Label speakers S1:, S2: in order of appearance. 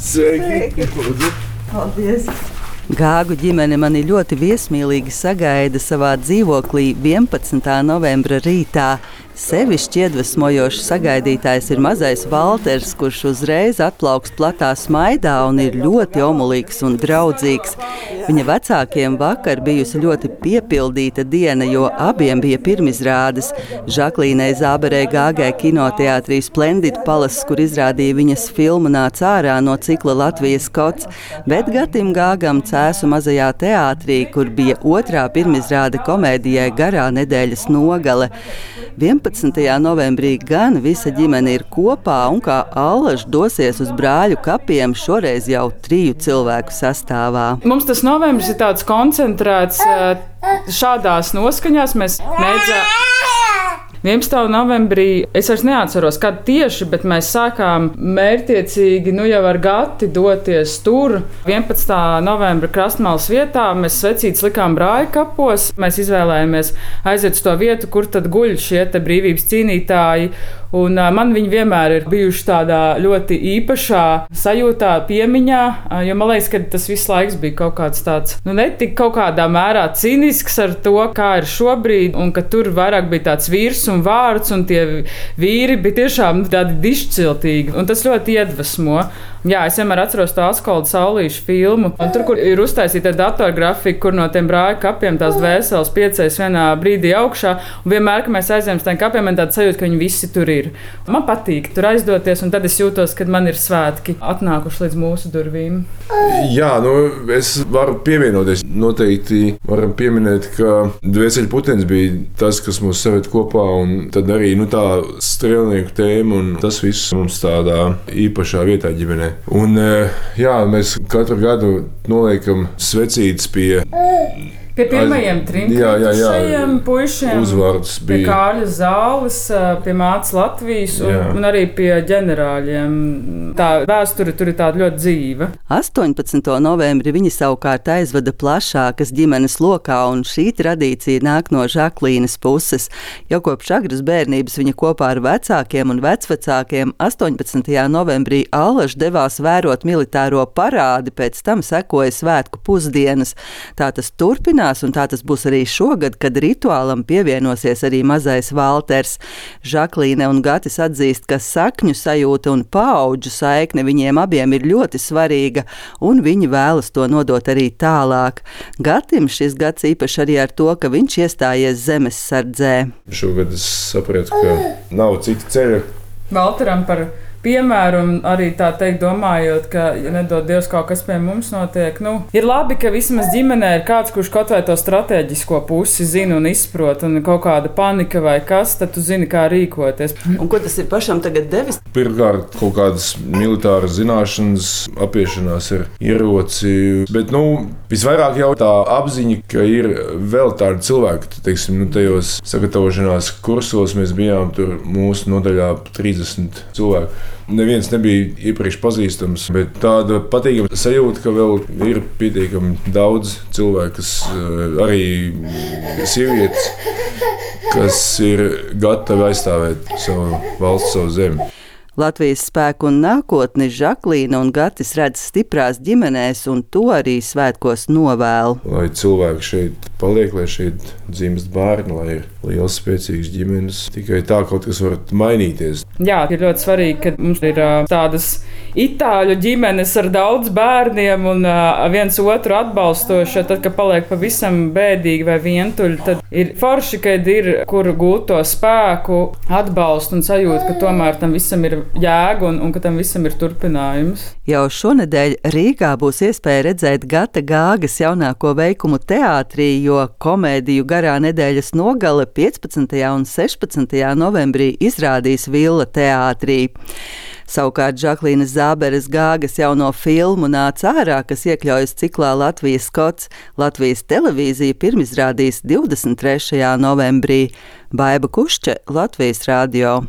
S1: Sveiki! Sveiki.
S2: Paldies!
S3: Gāgu ģimene mani ļoti viesmīlīgi sagaida savā dzīvoklī 11. novembra rītā. Sevišķi iedvesmojošs sagaidītājs ir mazais Walters, kurš uzreiz atplauks platā smaidā un ir ļoti omulīgs un draudzīgs. Viņa vecākiem vakar bijusi ļoti piepildīta diena, jo abiem bija pirmizrādes. Žaklīnai Zāberē Gāgai kinoteātrī Splendid Palace, kur izrādīja viņas filmu nāca ārā no cikla Latvijas kots, bet Gatim Gāgam cēsu mazajā teātrī, kur bija otrā pirmizrāde komēdijai Garā nedēļas nogale. 11. Novembrī gan visa ģimene ir kopā un kā allaž dosies uz brāļu kapiem, šoreiz jau triju cilvēku sastāvā.
S4: Mums tas novembris ir tāds koncentrēts šādās noskaņās. Mēs mēģinām. 11. novembrī es vairs neatceros, kad tieši, bet mēs sākām mērķiecīgi, nu jau ar gati doties tur. 11. novembra krastmālas vietā mēs svecītas likām brāļa kapos. Mēs izvēlējāmies aiziet uz to vietu, kur tad guļ šie brīvības cīnītāji. Un, man viņi vienmēr ir bijuši tādā ļoti īpašā sajūtā, piemiņā, jo man liekas, ka tas visu laiks bija kaut kāds tāds, nu, ne tik kaut kādā mērā cīnisks ar to, kā ir šobrīd, un ka tur vairāk bija tāds vīrs un vārds, un tie vīri bija tiešām tādi dišciltīgi, un tas ļoti iedvesmo. Jā, es vienmēr atceros to Askolda saulīšu filmu, tur, kur ir uztaisīta datorgrafika, kur no tiem brāļa kapiem tās dvēseles piecēs vienā brīdī augšā, un vienmēr, kad mēs aizējām uz tiem kapiem, man tāds sajūta, ka viņi visi tur ir. Man patīk tur aizdoties, un tad es jūtos, ka man ir svētki atnākuši līdz mūsu durvīm.
S1: Jā, nu, es varu pievienoties. Noteikti varam pieminēt, ka dvēseli putekļi bija tas, kas mūs saved kopā, un tad arī nu, tā strēlnieku tēma, un tas viss mums tādā īpašā vietā ģimenē. Un, jā, mēs katru gadu noliekam svecītes pie
S4: Pie pirmajiem trim
S1: jā, jā, jā.
S4: puišiem.
S1: Uzvārds bija.
S4: Pie Kārļa Zāles, pie Mācis Latvijas un, jā. un arī pie ģenerāļiem. Tā vēsture tur ir tāda ļoti dzīva.
S3: 18. novembrī viņi savukārt aizvada plašākas ģimenes lokā, un šī tradīcija nāk no Žaklīnas puses. Jau kopš agras bērnības viņa kopā ar vecākiem un vecvecākiem 18. novembrī Allaž devās vērot militāro parādi, pēc tam sekoja svētku pusdienas. Tā tas turpinās turpinās, un tā tas būs arī šogad, kad rituālam pievienosies arī mazais Walters. Žaklīne un Gatis atzīst, ka sakņu sajūta un paudžu saikne viņiem abiem ir ļoti svarīga, un viņi vēlas to nodot arī tālāk. Gatim šis gads īpaši arī ar to, ka viņš iestājies zemes sardzē.
S1: Šogad es sapratu, ka nav cita ceļa.
S4: Valteram par piemēru, un arī tā teikt, domājot, ka, ja nedod Dievs, kaut kas pie mums notiek, nu, ir labi, ka vismaz ģimenē ir kāds, kurš kaut vai to strateģisko pusi zina un izprot, un kaut kāda panika vai kas, tad tu zini, kā rīkoties.
S3: Un ko tas ir pašam tagad devis?
S1: Pirmkārt, kaut kādas militāras zināšanas, apiešanās ar ieroci, bet, nu, visvairāk jau tā apziņa, ka ir vēl tādi cilvēki, teiksim, nu, tajos sagatavošanās kursos mēs bijām tur mūsu nodaļā 30 cilvēku neviens nebija iepriekš pazīstams, bet tāda patīkama sajūta, ka vēl ir pietiekami daudz cilvēku, kas eh, arī sievietes, kas ir gatavi aizstāvēt savu valsts, savu zemi.
S3: Latvijas spēku un nākotni Žaklīna un Gatis redz stiprās ģimenēs, un to arī svētkos novēl.
S1: Lai cilvēki šeit paliek, lai šeit dzimst bērni, lai ir liels, spēcīgs ģimenes, tikai tā kaut kas var mainīties.
S4: Jā, ir ļoti svarīgi, ka mums ir tādas itāļu ģimenes ar daudz bērniem un viens otru atbalstoši. Tad, kad paliek pavisam bēdīgi vai vientuļi, tad ir forši, kad ir kur gūt to spēku, atbalstu un sajūtu, ka tomēr tam visam ir jēga un, un ka tam visam ir turpinājums.
S3: Jau šonadēļ Rīgā būs iespēja redzēt Gata Gāgas jaunāko veikumu teātrī, jo komēdiju garā nedēļas nogale 15. un 16. novembrī izrādīs Villa teātrī. Savukārt Žaklīnas Zāberes gāgas jauno filmu nāca ārā, kas iekļaujas ciklā Latvijas skots. Latvijas televīzija pirmizrādīs 23. novembrī. Baiba Kušķe, Latvijas radio.